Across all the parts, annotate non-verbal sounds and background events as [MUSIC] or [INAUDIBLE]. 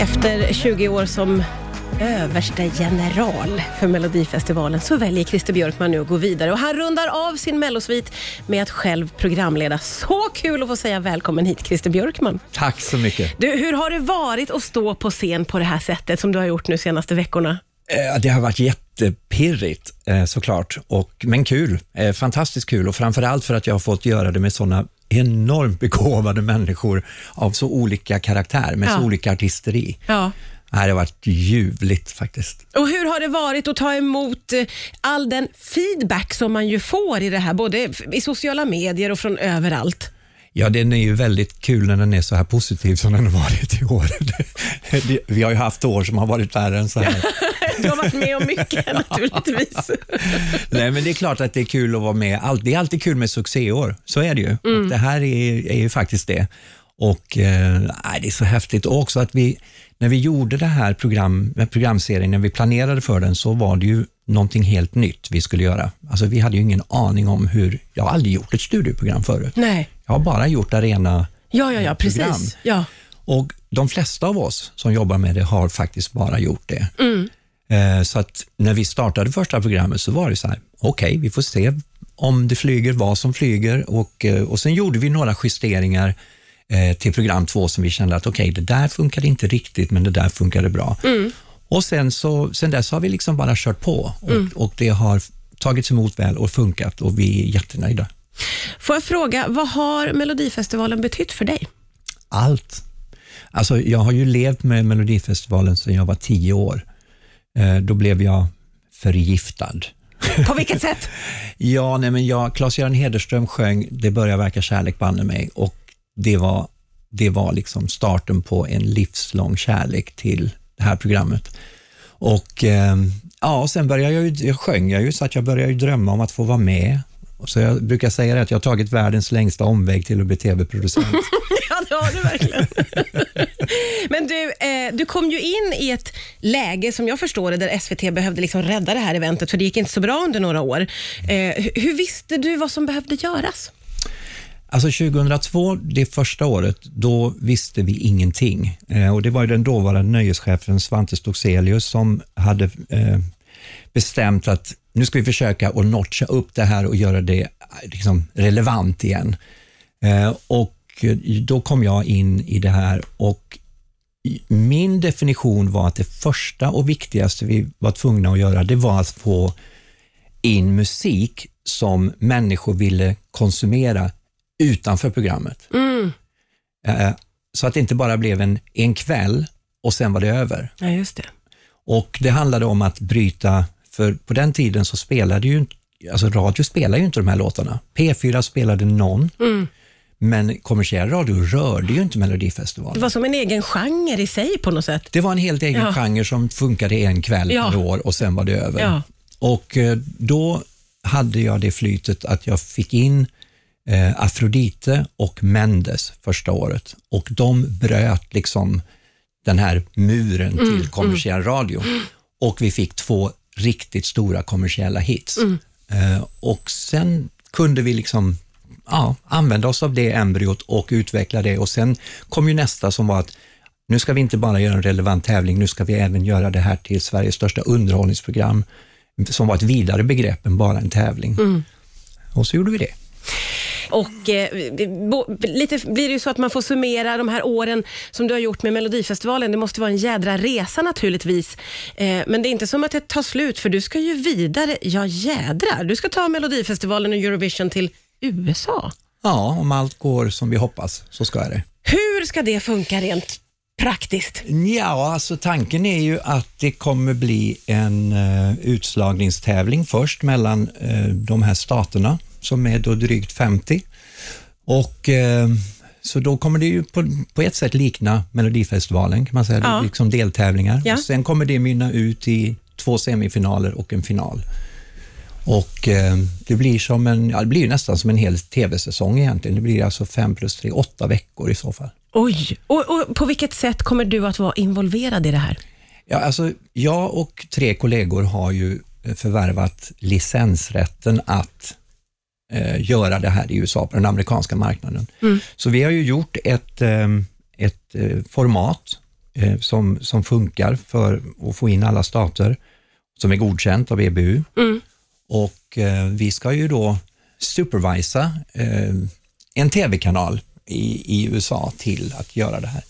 Efter 20 år som överste general för Melodifestivalen så väljer Christer Björkman nu att gå vidare och han rundar av sin mellosvit med att själv programleda. Så kul att få säga välkommen hit Christer Björkman. Tack så mycket. Du, hur har det varit att stå på scen på det här sättet som du har gjort nu senaste veckorna? Eh, Det har varit jättepirrigt eh, såklart, och, men kul. Eh, Fantastiskt kul och framförallt för att jag har fått göra det med sådana enormt begåvade människor av så olika karaktär, med Ja. så olika artisteri. Ja. Det har varit ljuvligt faktiskt. Och hur har det varit att ta emot eh, all den feedback som man ju får i det här, både i sociala medier och från överallt? Ja, den är ju väldigt kul när den är så här positiv som den har varit i år. [LAUGHS] Vi har ju haft år som har varit värre än så här. Du har varit med om mycket [LAUGHS] naturligtvis. Nej, men det är klart att det är kul att vara med. Det är alltid kul med succéår, så är det ju. Och det här är, är ju faktiskt det. Och eh, Det är så häftigt. Och också att vi, när vi gjorde det här program, programserien, när vi planerade för den, så var det ju någonting helt nytt vi skulle göra. Alltså, vi hade ju ingen aning om hur... Jag har aldrig gjort ett studioprogram förut. Nej. Jag har bara gjort arena Ja, ja, ja, program. precis. Ja. Och de flesta av oss som jobbar med det har faktiskt bara gjort det. Eh, Så att när vi startade första programmet så var det så här, okej, vi får se om det flyger, vad som flyger och, eh, och sen gjorde vi några justeringar eh, till program två som vi kände att okej, det där funkade inte riktigt, men det där funkade bra. Och sen, så, sen dess har vi liksom bara kört på och, och det har tagits emot väl och funkat och vi är jättenöjda. Får jag fråga, vad har Melodifestivalen betytt för dig? allt. Alltså, jag har ju levt med Melodifestivalen sedan jag var tio år. Eh, då blev jag förgiftad. På vilket sätt? [LAUGHS] Ja, nej, men jag, Claes-Göran Hederström sjöng Det börjar verka kärlek banne mig och det var, det var liksom starten på en livslång kärlek till det här programmet. Och eh, ja, sen började jag ju, jag sjöng jag ju så att jag började drömma om att få vara med. Och Så jag brukar säga det att jag har tagit världens längsta omväg till att bli tv-producent. [LAUGHS] Ja, det har du verkligen. [LAUGHS] Men du, eh, du kom ju in i ett läge, som jag förstår det, där SVT behövde liksom rädda det här eventet, för det gick inte så bra under några år. Eh, hur- visste du vad som behövde göras? Alltså 2002, det första året, då visste vi ingenting. Eh, och Det var ju den dåvarande nöjeschefen Svante Stockselius som hade eh, bestämt att nu ska vi försöka att notcha upp det här och göra det eh, liksom, relevant igen. Eh, och eh, Då kom jag in i det här och min definition var att det första och viktigaste vi var tvungna att göra, det var att få in musik som människor ville konsumera utanför programmet. Eh, Så att det inte bara blev en, en kväll och sen var det över. Ja, just det. Och Det handlade om att bryta, för på den tiden så spelade ju alltså radio spelade ju inte de här låtarna. P4 spelade någon, men kommersiell radio rörde ju inte Det Melodifestivalen. var som en egen genre i sig på något sätt. Det var en helt egen Ja. genre som funkade en kväll Ja. per år och sen var det över. Ja. Och eh, då hade jag det flytet att jag fick in eh, Afrodite och Mendes första året och de bröt liksom den här muren till kommersiell radio och vi fick två riktigt stora kommersiella hits. Eh, och sen kunde vi liksom ja, använda oss av det embryot och utveckla det och sen kom ju nästa som var att nu ska vi inte bara göra en relevant tävling, nu ska vi även göra det här till Sveriges största underhållningsprogram, som var ett vidare begrepp än bara en tävling. Och så gjorde vi det. Och eh, bo, lite blir det ju så att man får summera de här åren som du har gjort med Melodifestivalen. Det måste vara en jädra resa naturligtvis. Eh, men det är inte som att det tar slut, för du ska ju vidare. Ja, jädrar. Du ska ta Melodifestivalen och Eurovision till USA. Ja, om allt går som vi hoppas så ska det. Hur ska det funka rent praktiskt? Ja, alltså tanken är ju att det kommer bli en uh, utslagningstävling först mellan eh, de här staterna som är då drygt 50. Och eh, så då kommer det ju på, på ett sätt likna Melodifestivalen kan man säga, Ja. liksom deltävlingar. Ja. Och sen kommer det mynna ut i två semifinaler och en final. Och eh, det blir som en, ja, det blir nästan som en hel tv-säsong egentligen. Det blir alltså fem plus tre, åtta veckor i så fall. Oj! Och, och på vilket sätt kommer du att vara involverad i det här? Ja, alltså, jag och tre kollegor har ju eh, förvärvat licensrätten att göra det här i USA, på den amerikanska marknaden. Så vi har ju gjort ett, eh, ett eh, format eh, som, som funkar för att få in alla stater, som är godkänt av EBU. Mm. Och eh, vi ska ju då supervisa eh, en tv-kanal i, i USA till att göra det här.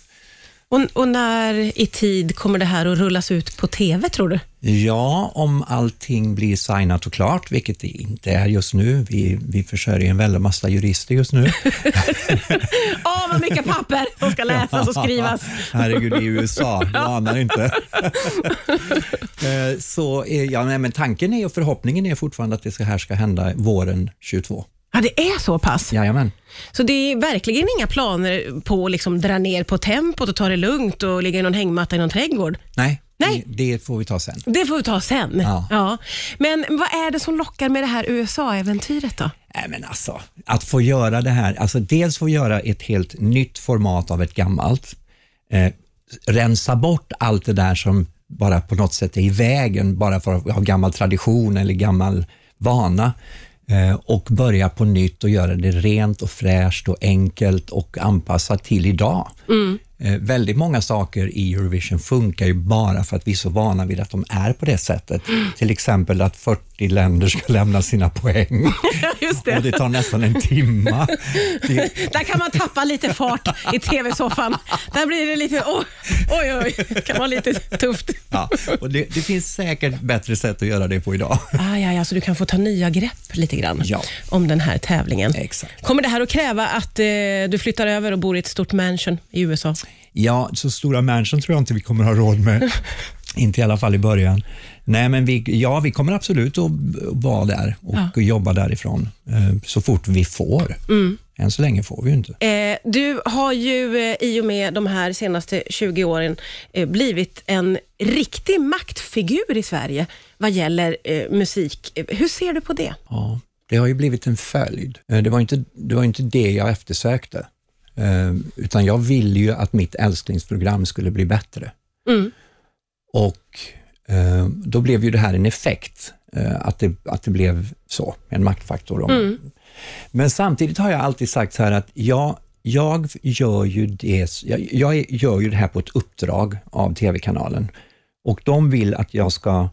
Och, och när i tid kommer det här att rullas ut på TV, tror du? Ja, om allting blir signat och klart, vilket det inte är just nu. Vi, vi försörjer en väldig massa jurister just nu. [LAUGHS] Åh, vad mycket papper som ska läsas och skrivas. Herregud, i USA, [LAUGHS] du anar inte. [LAUGHS] Eh, Så ja, nej, men tanken är och förhoppningen är fortfarande att det här ska hända våren 22. Ja, det är så pass. Jajamän. Så det är verkligen inga planer på att liksom dra ner på tempot och ta det lugnt och ligga i någon hängmatta i någon trädgård? Nej, Nej. Det, det får vi ta sen. Det får vi ta sen. Ja. Men vad är det som lockar med det här USA-äventyret då? Nej, men alltså, att få göra det här, alltså dels få göra ett helt nytt format av ett gammalt, eh, rensa bort allt det där som bara på något sätt är i vägen, bara för att ha gammal tradition eller gammal vana och börja på nytt och göra det rent och fräscht och enkelt och anpassat till idag. Eh, väldigt många saker i Eurovision funkar ju bara för att vi är så vana vid att de är på det sättet. Till exempel att 40 länder ska lämna sina poäng [LAUGHS] Just och det tar nästan en timma. Det, Där kan man tappa lite fart i tv-soffan. Där blir det lite, oj, oj, oj, kan vara lite tufft. ja, och det, det finns säkert bättre sätt att göra det på idag. Ah, ja, ja, så du kan få ta nya grepp lite grann Ja. om den här tävlingen. Exakt. Kommer det här att kräva att eh, du flyttar över och bor i ett stort mansion i USA? Ja, så stora mansion tror jag inte vi kommer ha råd med. [LAUGHS] inte i alla fall i början. Nej, men vi, ja, vi kommer absolut att vara där och jobba därifrån eh, så fort vi får. Än så länge får vi ju inte. Eh, du har ju eh, i och med de här senaste 20 åren eh, blivit en riktig maktfigur i Sverige vad gäller eh, musik. Eh, Hur ser du på det? Ja, det har ju blivit en följd. Det var inte det, var inte det jag eftersökte, utan jag ville ju att mitt älsklingsprogram skulle bli bättre. Mm. Och då blev ju det här en effekt, eh, att, det, att det blev så, en maktfaktor. Om. Men samtidigt har jag alltid sagt så här att jag, jag gör ju det, jag, jag gör ju det här på ett uppdrag av TV-kanalen och de vill att jag ska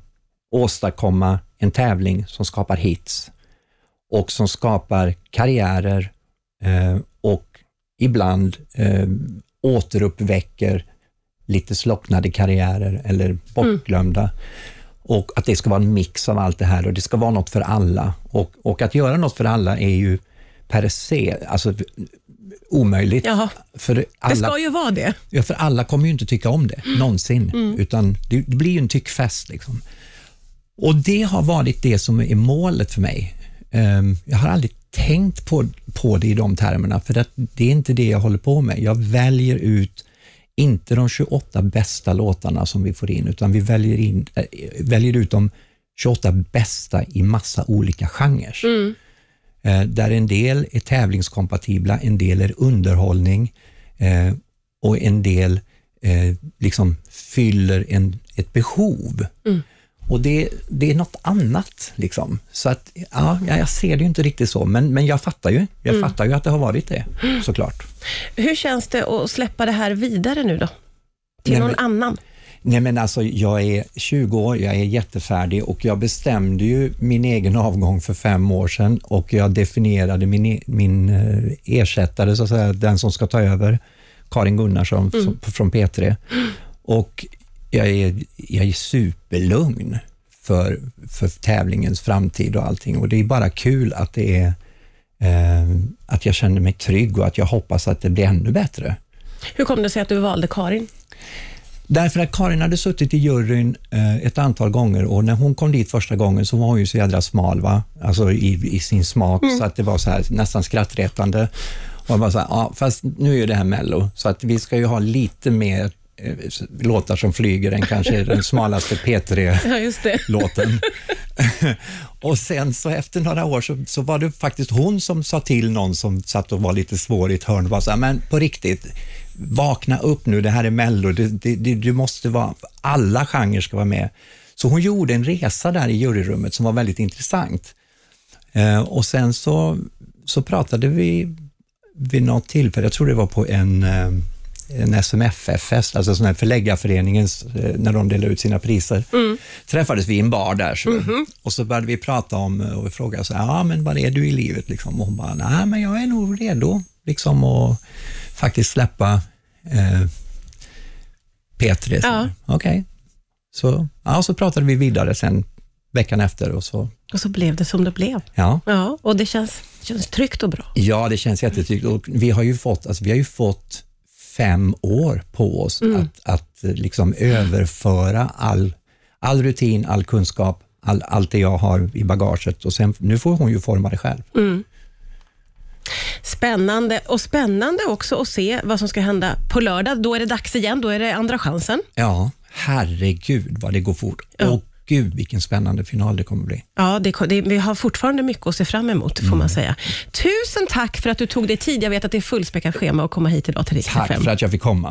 åstadkomma en tävling som skapar hits och som skapar karriärer eh, och ibland eh, återuppväcker lite slocknade karriärer eller bortglömda. Och att det ska vara en mix av allt det här och det ska vara något för alla. Och, och att göra något för alla är ju per se alltså, omöjligt. Jaha. För Det alla, ska ju vara det. ja, för alla kommer ju inte tycka om det, någonsin. Utan det, det blir ju en tyckfest. Liksom. Och det har varit det som är målet för mig. Ehm, jag har aldrig tänkt på, på det i de termerna, för att det är inte det jag håller på med. Jag väljer ut inte de 28 bästa låtarna som vi får in, utan vi väljer, in, äh, väljer ut de 28 bästa i massa olika genrer. Eh, där en del är tävlingskompatibla, en del är underhållning eh, och en del eh, liksom fyller en, ett behov. Och det, det är något annat. Liksom. Så att, ja, jag ser det ju inte riktigt så, men, men jag fattar ju. Jag fattar ju att det har varit det, såklart. Hur känns det att släppa det här vidare nu då? Till Nej, någon men- annan? Nej men alltså, jag är 20 år, jag är jättefärdig och jag bestämde ju min egen avgång för fem år sedan och jag definierade min, e- min eh, ersättare, så att säga, den som ska ta över, Karin Gunnarsson som, från P3. Och jag är, jag är superlugn för, för tävlingens framtid och allting och det är bara kul att det är eh, att jag känner mig trygg och att jag hoppas att det blir ännu bättre. Hur kom det sig att du valde Karin? Därför att Karin hade suttit i juryn eh, ett antal gånger och när hon kom dit första gången så var hon ju så jädra smal, va? alltså i, i sin smak, så att det var så här, nästan skrattretande. Och jag bara så här, ja, fast nu är ju det här Mello, så att vi ska ju ha lite mer låtar som flyger än kanske den smalaste P3 [LAUGHS] Ja, [LAUGHS] och sen så efter några år så, så var det faktiskt hon som sa till någon som satt och var lite svår i ett hörn och bara så här, men på riktigt, vakna upp nu, det här är Mello, det, det, det, du måste vara, alla genrer ska vara med. Så hon gjorde en resa där i juryrummet som var väldigt intressant. Eh, och sen så, så pratade vi vid något tillfälle, jag tror det var på en, eh, en SMFF-fest, alltså sån här förläggarföreningens, eh, när de delar ut sina priser, träffades vi i en bar där. Så, Och så började vi prata om eh, och vi frågade så ja men vad är du i livet? Liksom. Och hon bara, nej men jag är nog redo liksom, att faktiskt släppa eh, P3. Så, Ja. Okej. Så, ja, så pratade vi vidare sen veckan efter och så, Och så blev det som det blev. ja. Ja, och det känns, känns tryggt och bra. Ja, det känns jättetryggt. Och vi har ju fått, alltså, vi har ju fått fem år på oss att, att eh, liksom överföra all, all rutin, all kunskap, all, allt det jag har i bagaget. Och sen, nu får hon ju forma det själv. Spännande och spännande också att se vad som ska hända på lördag. Då är det dags igen, då är det andra chansen. Ja, herregud vad det går fort. Ja. Och gud vilken spännande final det kommer bli. Ja, det, det, vi har fortfarande mycket att se fram emot, får man säga. Tusen tack för att du tog dig tid. Jag vet att det är fullspäckat schema att komma hit idag till Rix Tack för att jag fick komma.